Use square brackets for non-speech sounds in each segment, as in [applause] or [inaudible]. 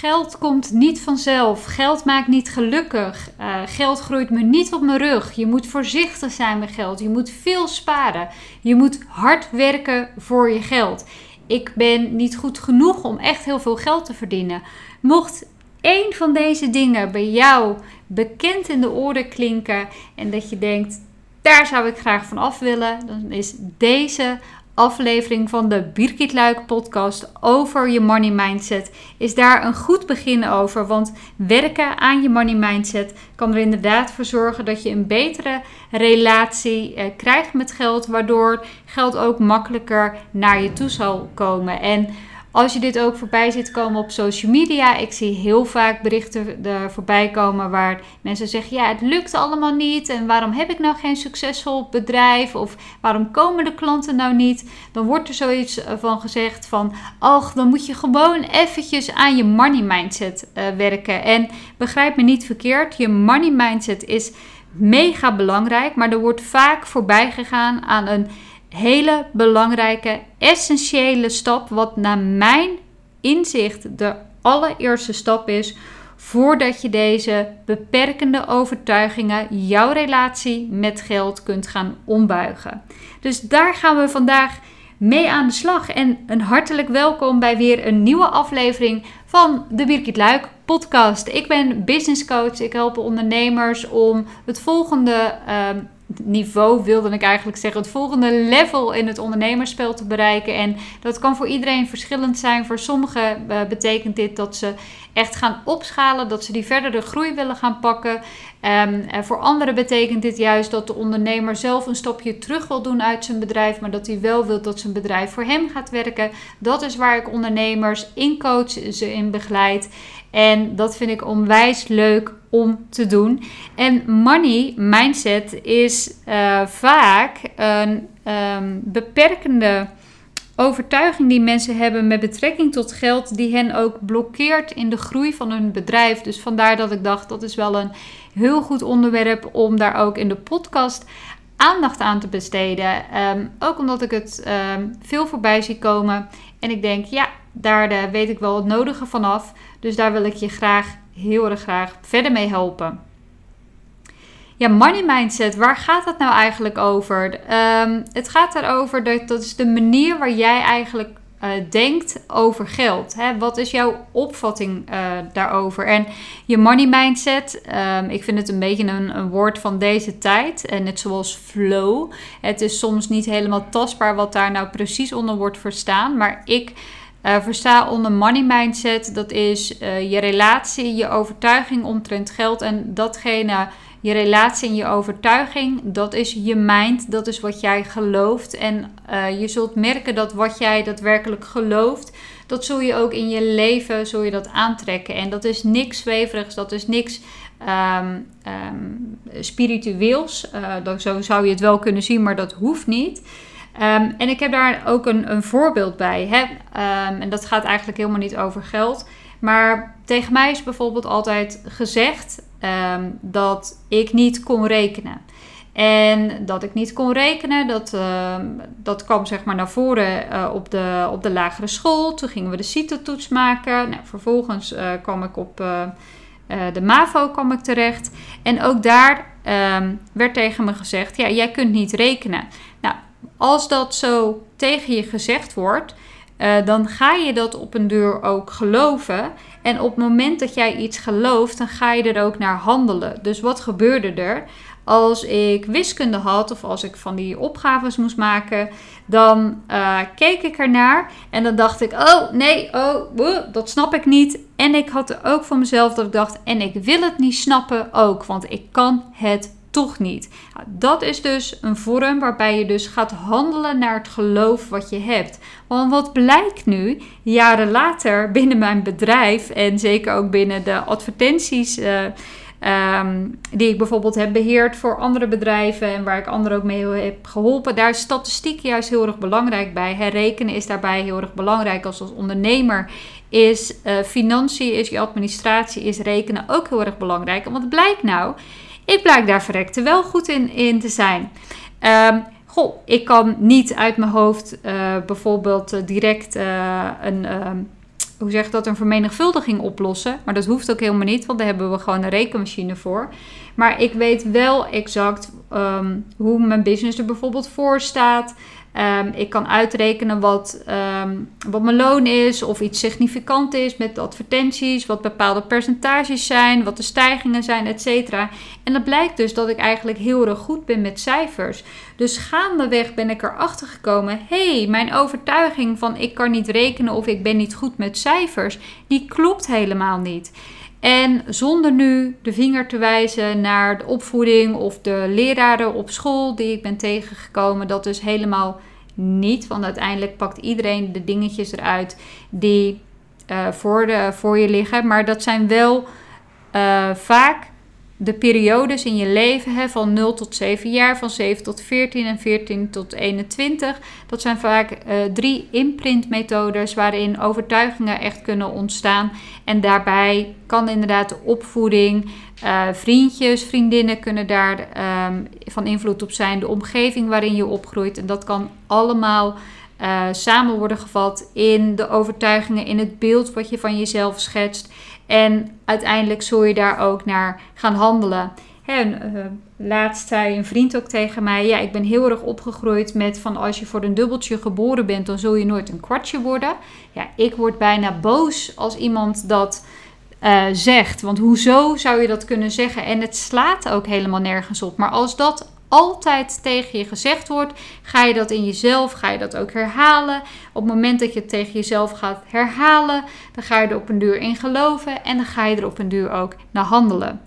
Geld komt niet vanzelf. Geld maakt niet gelukkig. Uh, geld groeit me niet op mijn rug. Je moet voorzichtig zijn met geld. Je moet veel sparen. Je moet hard werken voor je geld. Ik ben niet goed genoeg om echt heel veel geld te verdienen. Mocht één van deze dingen bij jou bekend in de oren klinken en dat je denkt, daar zou ik graag van af willen, dan is deze aflevering van de Birgit Luik podcast over je money mindset is daar een goed begin over. Want werken aan je money mindset kan er inderdaad voor zorgen dat je een betere relatie eh, krijgt met geld, waardoor geld ook makkelijker naar je toe zal komen. En als je dit ook voorbij ziet komen op social media, ik zie heel vaak berichten er voorbij komen waar mensen zeggen: Ja, het lukt allemaal niet. En waarom heb ik nou geen succesvol bedrijf? Of waarom komen de klanten nou niet? Dan wordt er zoiets eh, van gezegd: van, Och, dan moet je gewoon eventjes aan je money mindset uh, werken. En begrijp me niet verkeerd, je money mindset is mega belangrijk, maar er wordt vaak voorbij gegaan aan een hele belangrijke, essentiële stap, wat naar mijn inzicht de allereerste stap is voordat je deze beperkende overtuigingen, jouw relatie met geld kunt gaan ombuigen. Dus daar gaan we vandaag mee aan de slag. En een hartelijk welkom bij weer een nieuwe aflevering van de Birgit Luik podcast. Ik ben business coach. Ik help ondernemers om het volgende uh, niveau wilde ik eigenlijk zeggen, het volgende level in het ondernemerspel te bereiken. En dat kan voor iedereen verschillend zijn. Voor sommigen uh, betekent dit dat ze echt gaan opschalen, dat ze die verdere groei willen gaan pakken. Um, voor anderen betekent dit juist dat de ondernemer zelf een stapje terug wil doen uit zijn bedrijf, maar dat hij wel wil dat zijn bedrijf voor hem gaat werken. Dat is waar ik ondernemers in coach, ze in begeleid. En dat vind ik onwijs leuk om te doen. En money mindset is uh, vaak een um, beperkende overtuiging die mensen hebben met betrekking tot geld, die hen ook blokkeert in de groei van hun bedrijf. Dus vandaar dat ik dacht dat is wel een heel goed onderwerp om daar ook in de podcast aandacht aan te besteden. Um, ook omdat ik het um, veel voorbij zie komen. En ik denk, ja, daar uh, weet ik wel het nodige vanaf. Dus daar wil ik je graag, heel erg graag verder mee helpen. Ja, money mindset, waar gaat het nou eigenlijk over? Um, het gaat erover dat dat is de manier waar jij eigenlijk uh, denkt over geld. Hè? Wat is jouw opvatting uh, daarover? En je money mindset, um, ik vind het een beetje een, een, woord van deze tijd. En net zoals flow. Het is soms niet helemaal tastbaar wat daar nou precies onder wordt verstaan. Maar ik uh, versta onder money mindset, dat is je relatie, je overtuiging omtrent geld en datgene je relatie en je overtuiging, dat is je mind, dat is wat jij gelooft. En uh, je zult merken dat wat jij daadwerkelijk gelooft, dat zul je ook in je leven zul je dat aantrekken. En dat is niks zweverigs, dat is niks um, spiritueels. Zo zou je het wel kunnen zien, maar dat hoeft niet. Um, en ik heb daar ook een, een voorbeeld bij. Hè? en dat gaat eigenlijk helemaal niet over geld. Maar tegen mij is bijvoorbeeld altijd gezegd um, dat ik niet kon rekenen. En dat ik niet kon rekenen, dat, dat kwam zeg maar naar voren uh, op, de, op de lagere school. Toen gingen we de CITO-toets maken. Nou, vervolgens uh, kwam ik op de MAVO kwam ik terecht. En ook daar werd tegen me gezegd, ja, jij kunt niet rekenen. Nou, als dat zo tegen je gezegd wordt, dan ga je dat op een deur ook geloven. En op het moment dat jij iets gelooft, dan ga je er ook naar handelen. Dus wat gebeurde er? Als ik wiskunde had of als ik van die opgaves moest maken, dan uh, keek ik ernaar en dan dacht ik: Oh nee, oh, dat snap ik niet. En ik had er ook van mezelf dat ik dacht: En ik wil het niet snappen ook, want ik kan het toch niet. Nou, dat is dus een vorm waarbij je dus gaat handelen naar het geloof wat je hebt. Want wat blijkt nu, jaren later binnen mijn bedrijf en zeker ook binnen de advertenties. Uh, Um, die ik bijvoorbeeld heb beheerd voor andere bedrijven en waar ik anderen ook mee heb geholpen. Daar is statistiek juist heel erg belangrijk bij. Herrekenen is daarbij heel erg belangrijk. Als, als ondernemer is uh, financiën, is je administratie, is rekenen ook heel erg belangrijk. En wat blijkt nou? Ik blijk daar verrekte wel goed in, in te zijn. Um, goh, ik kan niet uit mijn hoofd uh, bijvoorbeeld uh, direct uh, een, hoe zeg dat, een vermenigvuldiging oplossen. Maar dat hoeft ook helemaal niet, want daar hebben we gewoon een rekenmachine voor. Maar ik weet wel exact ehm, hoe mijn business er bijvoorbeeld voor staat. Ehm, ik kan uitrekenen wat, ehm, wat mijn loon is, of iets significant is met advertenties, wat bepaalde percentages zijn, wat de stijgingen zijn, etc. En dat blijkt dus dat ik eigenlijk heel erg goed ben met cijfers. Dus gaandeweg ben ik erachter gekomen: hé, hey, mijn overtuiging van ik kan niet rekenen of ik ben niet goed met cijfers, die klopt helemaal niet. En zonder nu de vinger te wijzen naar de opvoeding of de leraren op school die ik ben tegengekomen, dat is helemaal niet. Want uiteindelijk pakt iedereen de dingetjes eruit die uh, voor, de, voor je liggen. Maar dat zijn wel uh, vaak de periodes in je leven hè, van 0 tot 7 jaar, van 7 tot 14 en 14 tot 21. Dat zijn vaak uh, drie imprintmethodes waarin overtuigingen echt kunnen ontstaan. En daarbij kan inderdaad de opvoeding, uh, vriendjes, vriendinnen kunnen daar um, van invloed op zijn. De omgeving waarin je opgroeit. En dat kan allemaal uh, samen worden gevat in de overtuigingen, in het beeld wat je van jezelf schetst. En uiteindelijk zul je daar ook naar gaan handelen. En, uh, laatst zei een vriend ook tegen mij: Ja, ik ben heel erg opgegroeid met van als je voor een dubbeltje geboren bent, dan zul je nooit een kwartje worden. Ja, ik word bijna boos als iemand dat uh, zegt. Want hoezo zou je dat kunnen zeggen? En het slaat ook helemaal nergens op. Maar als dat altijd tegen je gezegd wordt, ga je dat in jezelf, ga je dat ook herhalen. Op het moment dat je het tegen jezelf gaat herhalen, dan ga je er op een duur in geloven en dan ga je er op een duur ook naar handelen.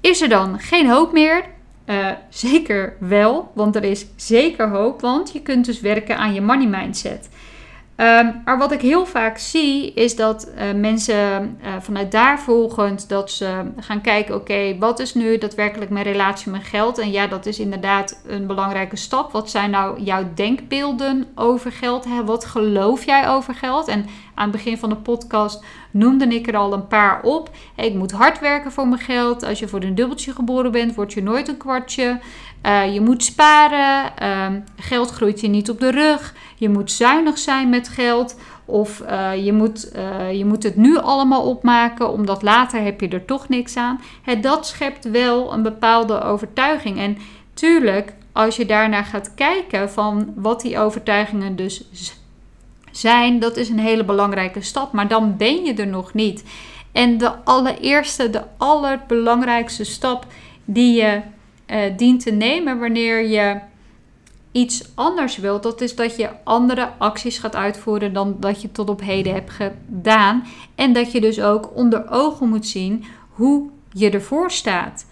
Is er dan geen hoop meer? Uh, zeker wel, want er is zeker hoop, want je kunt dus werken aan je money mindset. Um, maar wat ik heel vaak zie is dat uh, mensen uh, vanuit daar volgend dat ze gaan kijken: oké, wat is nu daadwerkelijk mijn relatie met geld? En ja, dat is inderdaad een belangrijke stap. Wat zijn nou jouw denkbeelden over geld? Wat geloof jij over geld? En aan het begin van de podcast noemde ik er al een paar op. ik moet hard werken voor mijn geld. Als je voor een dubbeltje geboren bent, word je nooit een kwartje. Uh, je moet sparen. Uh, geld groeit je niet op de rug. Je moet zuinig zijn met geld. Of uh, je, moet, uh, je moet het nu allemaal opmaken, omdat later heb je er toch niks aan. He, dat schept wel een bepaalde overtuiging. En tuurlijk, als je daarnaar gaat kijken van wat die overtuigingen dus zijn, dat is een hele belangrijke stap. Maar dan ben je er nog niet. En de allereerste, de allerbelangrijkste stap die je uh, dient te nemen wanneer je iets anders wilt, dat is dat je andere acties gaat uitvoeren dan dat je tot op heden hebt gedaan. En dat je dus ook onder ogen moet zien hoe je ervoor staat.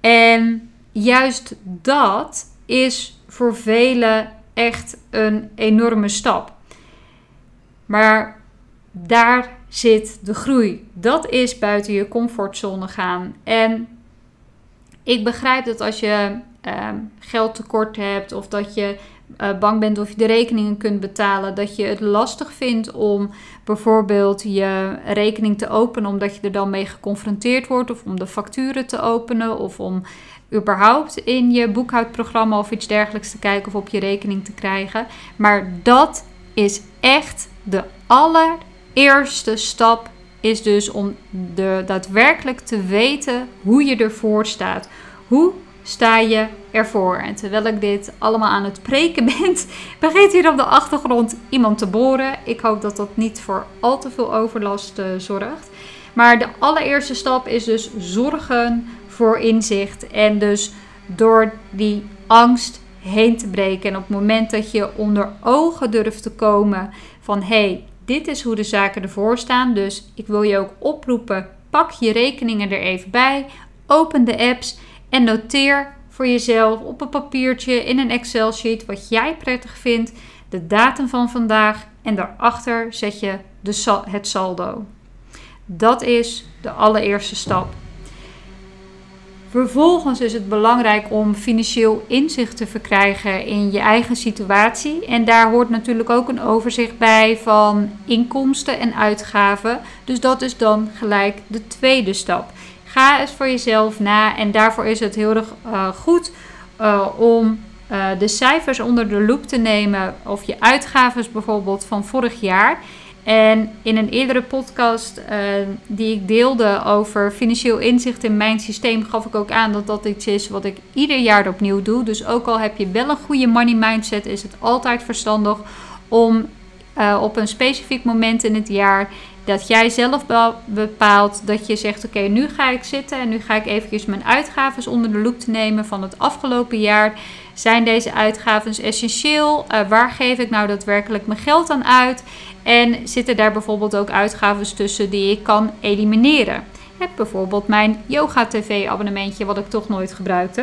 En juist dat is voor velen echt een enorme stap. Maar daar zit de groei. Dat is buiten je comfortzone gaan. En ik begrijp dat als je uh, geld tekort hebt of dat je uh, bang bent of je de rekeningen kunt betalen, dat je het lastig vindt om bijvoorbeeld je rekening te openen omdat je er dan mee geconfronteerd wordt of om de facturen te openen of om überhaupt in je boekhoudprogramma of iets dergelijks te kijken of op je rekening te krijgen. Maar dat is echt de allereerste stap is dus om de, daadwerkelijk te weten hoe je ervoor staat. Hoe sta je ervoor? En terwijl ik dit allemaal aan het preken [laughs] ben, begint hier op de achtergrond iemand te boren. Ik hoop dat dat niet voor al te veel overlast uh, zorgt. Maar de allereerste stap is dus zorgen voor inzicht. En dus door die angst heen te breken. En op het moment dat je onder ogen durft te komen van hé, hey, dit is hoe de zaken ervoor staan. Dus ik wil je ook oproepen: pak je rekeningen er even bij, open de apps en noteer voor jezelf op een papiertje in een Excel-sheet wat jij prettig vindt, de datum van vandaag en daarachter zet je de, het saldo. Dat is de allereerste stap. Vervolgens is het belangrijk om financieel inzicht te verkrijgen in je eigen situatie. En daar hoort natuurlijk ook een overzicht bij van inkomsten en uitgaven. Dus dat is dan gelijk de tweede stap. Ga eens voor jezelf na en daarvoor is het heel erg uh, goed uh, om uh, de cijfers onder de loep te nemen. Of je uitgaven bijvoorbeeld van vorig jaar. En in een eerdere podcast die ik deelde over financieel inzicht in mijn systeem, gaf ik ook aan dat dat iets is wat ik ieder jaar opnieuw doe. Dus ook al heb je wel een goede money mindset, is het altijd verstandig om op een specifiek moment in het jaar dat jij zelf bepaalt dat je zegt: Oké, nu ga ik zitten en nu ga ik eventjes mijn uitgaven onder de loep te nemen van het afgelopen jaar. Zijn deze uitgaven essentieel? Uh, waar geef ik nou daadwerkelijk mijn geld aan uit? En zitten daar bijvoorbeeld ook uitgaven tussen die ik kan elimineren? Heb bijvoorbeeld mijn Yoga TV abonnementje, wat ik toch nooit gebruikte.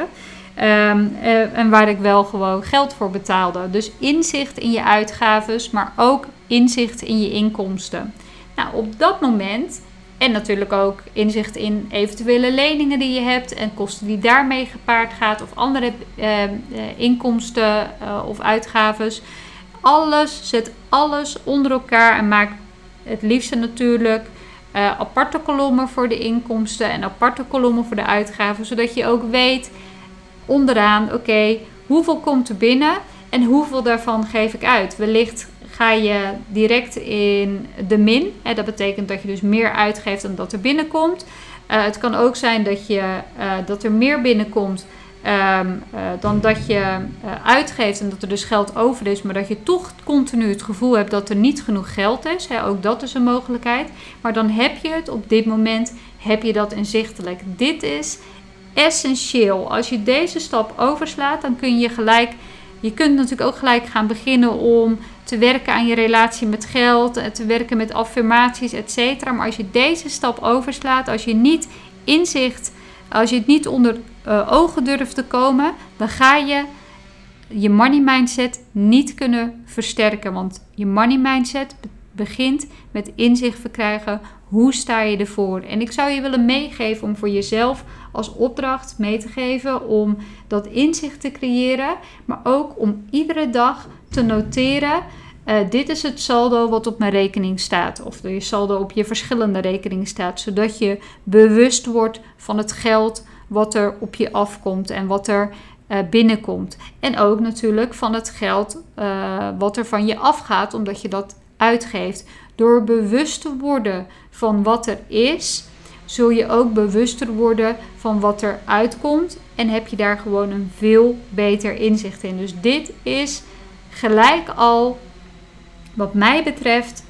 Um, uh, en waar ik wel gewoon geld voor betaalde. Dus inzicht in je uitgaven, maar ook inzicht in je inkomsten. Nou, op dat moment en natuurlijk ook inzicht in eventuele leningen die je hebt en kosten die daarmee gepaard gaat of andere uh, inkomsten uh, of uitgaven. Alles, zet alles onder elkaar en maak het liefste natuurlijk uh, aparte kolommen voor de inkomsten en aparte kolommen voor de uitgaven, zodat je ook weet onderaan, oké, hoeveel komt er binnen en hoeveel daarvan geef ik uit. Wellicht ga je direct in de min. Hè, dat betekent dat je dus meer uitgeeft dan dat er binnenkomt. Uh, het kan ook zijn dat, je, uh, dat er meer binnenkomt um, uh, dan dat je uitgeeft en dat er dus geld over is, maar dat je toch continu het gevoel hebt dat er niet genoeg geld is. Hè, ook dat is een mogelijkheid. Maar dan heb je het op dit moment, heb je dat inzichtelijk. Dit is essentieel. Als je deze stap overslaat, dan kun je gelijk. Je kunt natuurlijk ook gelijk gaan beginnen om te werken aan je relatie met geld, eh, te werken met affirmaties, etc. Maar als je deze stap overslaat, als je niet inzicht, als je het niet onder uh, ogen durft te komen, dan ga je je money mindset niet kunnen versterken. Want je money mindset begint met inzicht verkrijgen. Hoe sta je ervoor? En ik zou je willen meegeven om voor jezelf als opdracht mee te geven om dat inzicht te creëren, maar ook om iedere dag te noteren. Uh, dit is het saldo wat op mijn rekening staat, of je saldo op je verschillende rekeningen staat, zodat je bewust wordt van het geld wat er op je afkomt en wat er uh, binnenkomt. En ook natuurlijk van het geld uh, wat er van je afgaat, omdat je dat uitgeeft. Door bewust te worden van wat er is, zul je ook bewuster worden van wat er uitkomt. En heb je daar gewoon een veel beter inzicht in. Dus dit is gelijk al, wat mij betreft,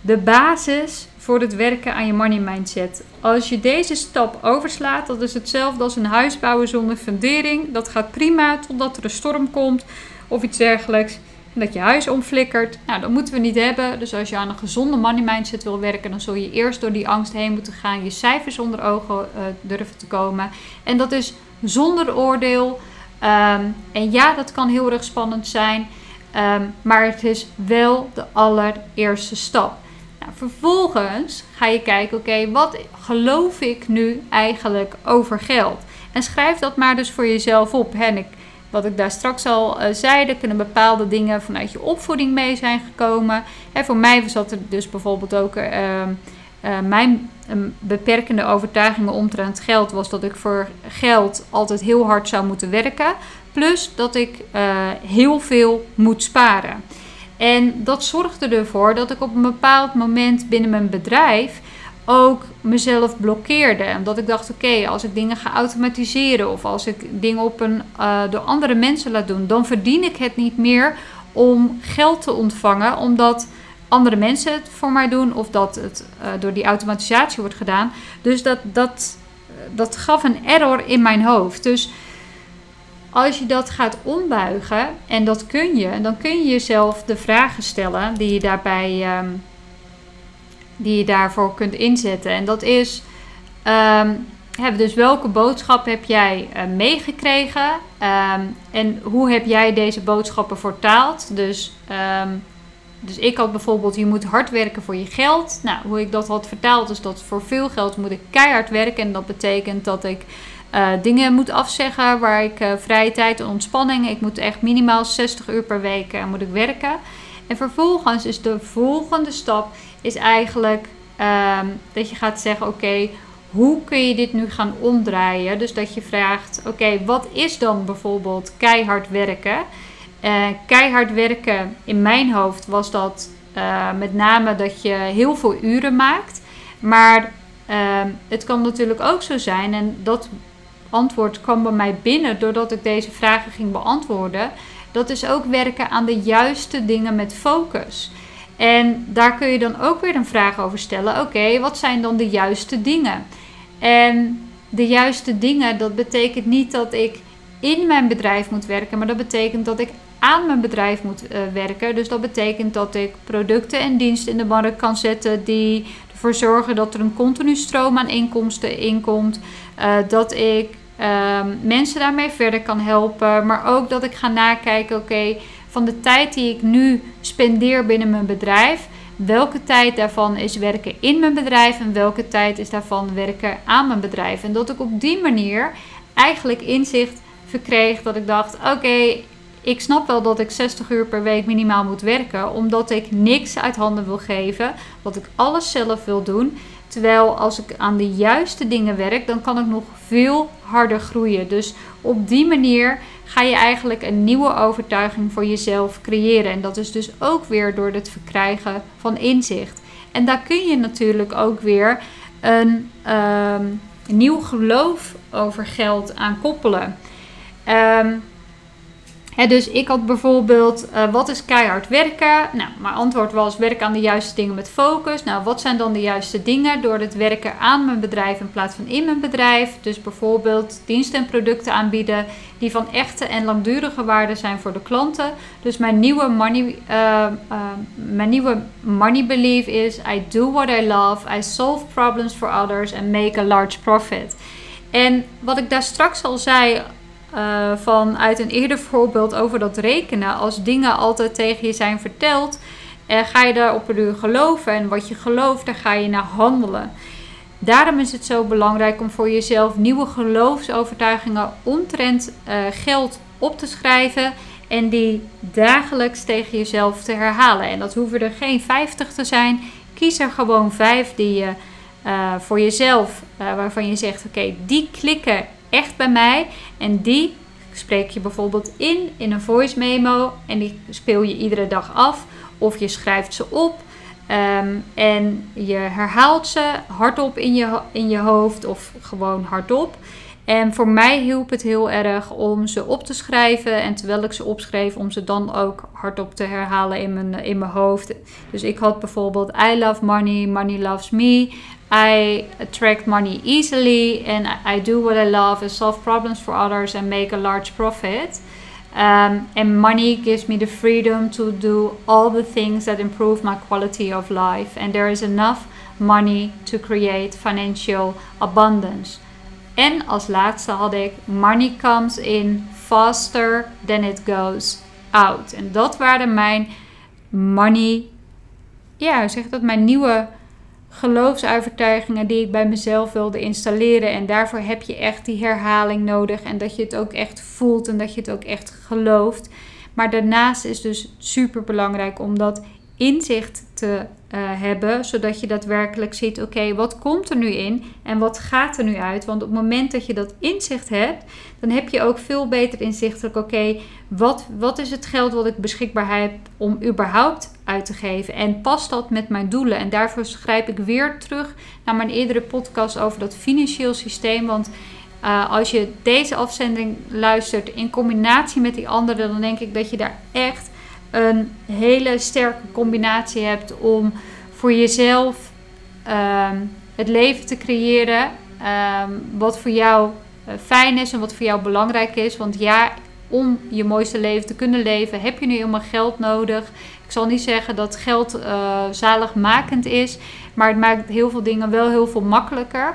de basis voor het werken aan je money mindset. Als je deze stap overslaat, dat is hetzelfde als een huis bouwen zonder fundering. Dat gaat prima totdat er een storm komt of iets dergelijks. En dat je huis omflikkert. Nou, dat moeten we niet hebben. Dus als je aan een gezonde money mindset wil werken, dan zul je eerst door die angst heen moeten gaan. Je cijfers onder ogen uh, durven te komen. En dat is zonder oordeel. Um, en ja, dat kan heel erg spannend zijn. Um, maar het is wel de allereerste stap. Nou, vervolgens ga je kijken, oké, wat geloof ik nu eigenlijk over geld? En schrijf dat maar dus voor jezelf op. En ik wat ik daar straks al uh, zei, er kunnen bepaalde dingen vanuit je opvoeding mee zijn gekomen. En voor mij was dat er dus bijvoorbeeld ook uh, uh, mijn beperkende overtuigingen omtrent geld was dat ik voor geld altijd heel hard zou moeten werken. Plus dat ik heel veel moet sparen. En dat zorgde ervoor dat ik op een bepaald moment binnen mijn bedrijf ook mezelf blokkeerde. Omdat ik dacht, oké, als ik dingen ga automatiseren of als ik dingen op een, uh, door andere mensen laat doen, dan verdien ik het niet meer om geld te ontvangen, omdat andere mensen het voor mij doen of dat het uh, door die automatisatie wordt gedaan. Dus dat, dat, dat gaf een error in mijn hoofd. Dus als je dat gaat ombuigen, en dat kun je, dan kun je jezelf de vragen stellen die je daarbij. Um, die je daarvoor kunt inzetten. En dat is, um, dus welke boodschap heb jij uh, meegekregen um, en hoe heb jij deze boodschappen vertaald? Dus, dus ik had bijvoorbeeld, je moet hard werken voor je geld. Nou, hoe ik dat had vertaald is dat voor veel geld moet ik keihard werken. En dat betekent dat ik uh, dingen moet afzeggen waar ik uh, vrije tijd en ontspanning. Ik moet echt minimaal 60 uur per week uh, moet ik werken. En vervolgens is de volgende stap is eigenlijk um, dat je gaat zeggen: oké, hoe kun je dit nu gaan omdraaien? Dus dat je vraagt: oké, wat is dan bijvoorbeeld keihard werken? Uh, keihard werken in mijn hoofd was dat eh, met name dat je heel veel uren maakt. Maar ehm, het kan natuurlijk ook zo zijn, en dat antwoord kwam bij mij binnen doordat ik deze vragen ging beantwoorden. Dat is ook werken aan de juiste dingen met focus. En daar kun je dan ook weer een vraag over stellen. Oké, wat zijn dan de juiste dingen? En de juiste dingen, dat betekent niet dat ik in mijn bedrijf moet werken, maar dat betekent dat ik aan mijn bedrijf moet uh, werken. Dus dat betekent dat ik producten en diensten in de markt kan zetten die ervoor zorgen dat er een continu stroom aan inkomsten inkomt. Uh, dat ik uh, mensen daarmee verder kan helpen, maar ook dat ik ga nakijken, oké, van de tijd die ik nu spendeer binnen mijn bedrijf, welke tijd daarvan is werken in mijn bedrijf en welke tijd is daarvan werken aan mijn bedrijf. En dat ik op die manier eigenlijk inzicht verkreeg dat ik dacht: oké, ik snap wel dat ik 60 uur per week minimaal moet werken, omdat ik niks uit handen wil geven, dat ik alles zelf wil doen. Terwijl als ik aan de juiste dingen werk, dan kan ik nog veel harder groeien. Dus op die manier ga je eigenlijk een nieuwe overtuiging voor jezelf creëren. En dat is dus ook weer door het verkrijgen van inzicht. En daar kun je natuurlijk ook weer een ehm, nieuw geloof over geld aan koppelen. Um, dus ik had bijvoorbeeld, uh, wat is keihard werken? Nou, mijn antwoord was werken aan de juiste dingen met focus. Nou, wat zijn dan de juiste dingen? Door het werken aan mijn bedrijf in plaats van in mijn bedrijf. Dus bijvoorbeeld diensten en producten aanbieden die van echte en langdurige waarde zijn voor de klanten. Dus mijn nieuwe money, uh, uh, mijn nieuwe money belief is: I do what I love, I solve problems for others and make a large profit. En wat ik daar straks al zei uh, vanuit een eerder voorbeeld over dat rekenen. Als dingen altijd tegen je zijn verteld, en ga je daar op een geloven. En wat je gelooft, daar ga je naar handelen. Daarom is het zo belangrijk om voor jezelf nieuwe geloofsovertuigingen omtrent uh, geld op te schrijven. En die dagelijks tegen jezelf te herhalen. En dat hoeven er geen 50 te zijn. Kies er gewoon vijf die je voor jezelf, waarvan je zegt: oké, die klikken echt bij mij. En die spreek je bijvoorbeeld in in een voice memo en die speel je iedere dag af. Of je schrijft ze op um, en je herhaalt ze hardop in je, in je hoofd of gewoon hardop. En voor mij hielp het heel erg om ze op te schrijven. En terwijl ik ze opschreef, om ze dan ook hardop te herhalen in mijn, in mijn hoofd. Dus ik had bijvoorbeeld I love money, money loves me. I attract money easily and I do what I love and solve problems for others and make a large profit. Um, and money gives me the freedom to do all the things that improve my quality of life. And there is enough money to create financial abundance. En als laatste had ik money comes in faster than it goes out. En dat waren mijn money, ja, zeg dat, mijn nieuwe geloofsovertuigingen die ik bij mezelf wilde installeren. En daarvoor heb je echt die herhaling nodig en dat je het ook echt voelt en dat je het ook echt gelooft. Maar daarnaast is dus super belangrijk om dat inzicht te hebben, zodat je daadwerkelijk ziet: oké, wat komt er nu in en wat gaat er nu uit? Want op het moment dat je dat inzicht hebt, dan heb je ook veel beter inzichtelijk: oké, wat, wat is het geld wat ik beschikbaar heb om überhaupt uit te geven? En past dat met mijn doelen? En daarvoor schrijf ik weer terug naar mijn eerdere podcast over dat financieel systeem. Want uh, als je deze afzending luistert in combinatie met die andere, dan denk ik dat je daar echt een hele sterke combinatie hebt om voor jezelf ehm, het leven te creëren. Ehm, wat voor jou uh, fijn is en wat voor jou belangrijk is. Want ja, om je mooiste leven te kunnen leven, heb je nu helemaal geld nodig. Ik zal niet zeggen dat geld uh, zaligmakend is, maar het maakt heel veel dingen wel heel veel makkelijker.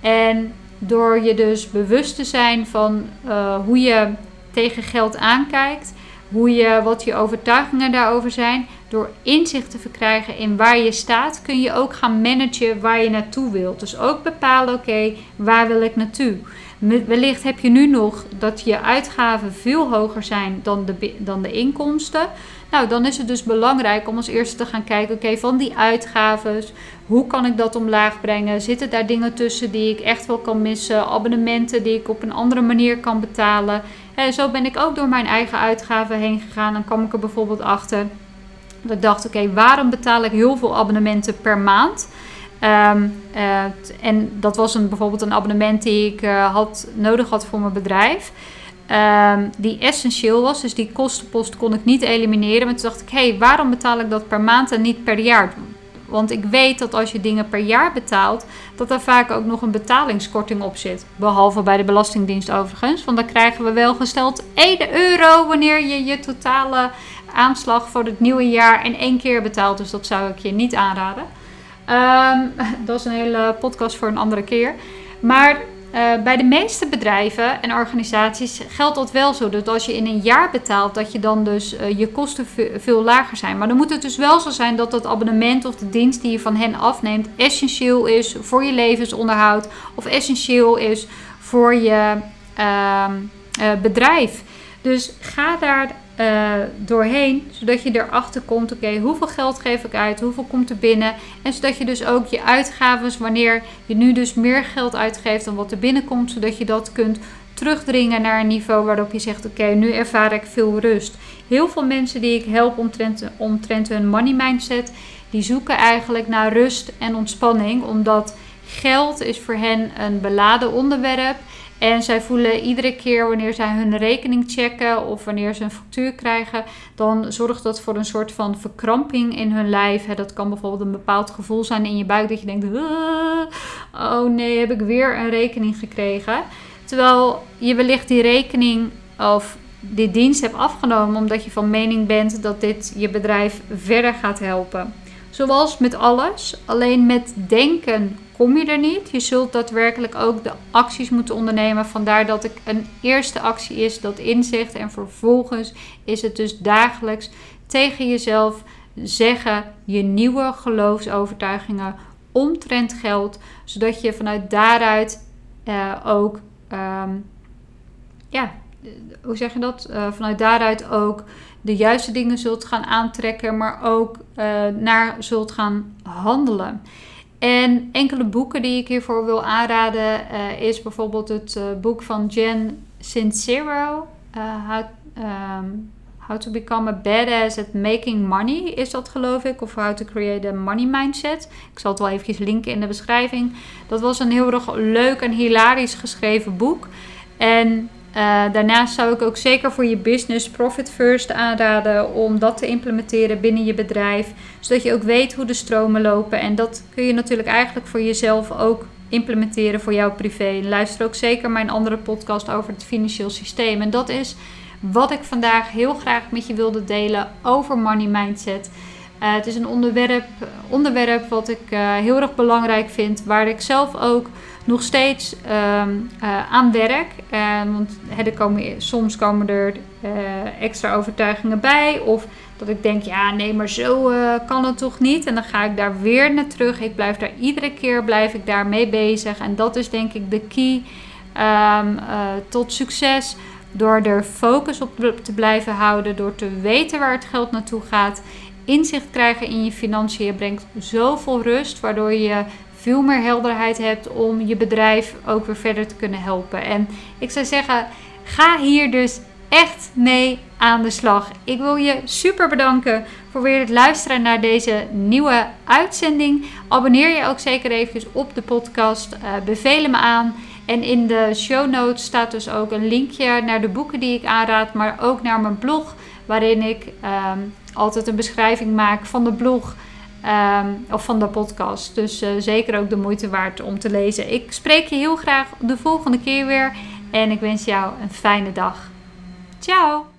En door je dus bewust te zijn van uh, hoe je tegen geld aankijkt, hoe je, wat je overtuigingen daarover zijn. Door inzicht te verkrijgen in waar je staat, kun je ook gaan managen waar je naartoe wilt. Dus ook bepalen, oké, waar wil ik naartoe? Wellicht heb je nu nog dat je uitgaven veel hoger zijn dan de, dan de inkomsten. Nou, dan is het dus belangrijk om als eerste te gaan kijken: oké, van die uitgaven, hoe kan ik dat omlaag brengen? Zitten daar dingen tussen die ik echt wel kan missen? Abonnementen die ik op een andere manier kan betalen? En zo ben ik ook door mijn eigen uitgaven heen gegaan. Dan kwam ik er bijvoorbeeld achter Dat ik dacht, oké, waarom betaal ik heel veel abonnementen per maand? Ehm, eh, en dat was een, bijvoorbeeld een abonnement die ik uh, had, nodig had voor mijn bedrijf. Um, die essentieel was. Dus die kostenpost kon ik niet elimineren. Maar toen dacht ik, hé, hey, waarom betaal ik dat per maand en niet per jaar? Want ik weet dat als je dingen per jaar betaalt, dat er vaak ook nog een betalingskorting op zit. Behalve bij de Belastingdienst overigens. Want dan krijgen we wel gesteld 1 euro wanneer je je totale aanslag voor het nieuwe jaar in één keer betaalt. Dus dat zou ik je niet aanraden. Um, [laughs] dat is een hele podcast voor een andere keer. Maar uh, bij de meeste bedrijven en organisaties geldt dat wel zo. Dat als je in een jaar betaalt, dat je dan dus uh, je kosten veel lager zijn. Maar dan moet het dus wel zo zijn dat dat abonnement of de dienst die je van hen afneemt essentieel is voor je levensonderhoud of essentieel is voor je uh, bedrijf. Dus ga daar uh, doorheen, zodat je erachter komt, oké, hoeveel geld geef ik uit, hoeveel komt er binnen. En zodat je dus ook je uitgaven, wanneer je nu dus meer geld uitgeeft dan wat er binnenkomt, zodat je dat kunt terugdringen naar een niveau waarop je zegt, oké, nu ervaar ik veel rust. Heel veel mensen die ik help omtrent, omtrent hun money mindset, die zoeken eigenlijk naar rust en ontspanning, omdat geld is voor hen een beladen onderwerp en zij voelen iedere keer wanneer zij hun rekening checken of wanneer ze een factuur krijgen, dan zorgt dat voor een soort van verkramping in hun lijf. Dat kan bijvoorbeeld een bepaald gevoel zijn in je buik dat je denkt: oh nee, heb ik weer een rekening gekregen. Terwijl je wellicht die rekening of die dienst hebt afgenomen omdat je van mening bent dat dit je bedrijf verder gaat helpen. Zoals met alles, alleen met denken kom je er niet. Je zult daadwerkelijk ook de acties moeten ondernemen. Vandaar dat ik een eerste actie is dat inzicht. En vervolgens is het dus dagelijks tegen jezelf zeggen je nieuwe geloofsovertuigingen omtrent geld. Zodat je vanuit daaruit uh, ook, um, ja, hoe zeg je dat? Uh, vanuit daaruit ook de juiste dingen zult gaan aantrekken, maar ook uh, naar zult gaan handelen. En enkele boeken die ik hiervoor wil aanraden uh, is bijvoorbeeld het uh, boek van Jen Sincero. Uh, how, um, how to Become a Badass at Making Money is dat geloof ik. Of How to Create a Money Mindset. Ik zal het wel eventjes linken in de beschrijving. Dat was een heel erg leuk en hilarisch geschreven boek. En daarnaast zou ik ook zeker voor je business Profit First aanraden om dat te implementeren binnen je bedrijf. Zodat je ook weet hoe de stromen lopen. En dat kun je natuurlijk eigenlijk voor jezelf ook implementeren voor jouw privé. Luister ook zeker mijn andere podcast over het financieel systeem. En dat is wat ik vandaag heel graag met je wilde delen over money mindset. Uh, het is een onderwerp, onderwerp wat ik uh, heel erg belangrijk vind, waar ik zelf ook nog steeds um, uh, aan werk. Uh, want er komen, soms komen er uh, extra overtuigingen bij. Of dat ik denk, ja, nee, maar zo kan het toch niet. En dan ga ik daar weer naar terug. Ik blijf daar iedere keer blijf ik daarmee bezig. En dat is denk ik de key um, tot succes. Door er focus op te blijven houden. Door te weten waar het geld naartoe gaat. Inzicht krijgen in je financiën brengt zoveel rust. Waardoor je veel meer helderheid hebt om je bedrijf ook weer verder te kunnen helpen. En ik zou zeggen, ga hier dus echt mee aan de slag. Ik wil je super bedanken voor weer het luisteren naar deze nieuwe uitzending. Abonneer je ook zeker even op de podcast. Uh, beveel me aan. En in de show notes staat dus ook een linkje naar de boeken die ik aanraad, maar ook naar mijn blog, waarin ik um, altijd een beschrijving maak van de blog. Um, of van de podcast. Dus uh, zeker ook de moeite waard om te lezen. Ik spreek je heel graag de volgende keer weer. En ik wens jou een fijne dag. Ciao!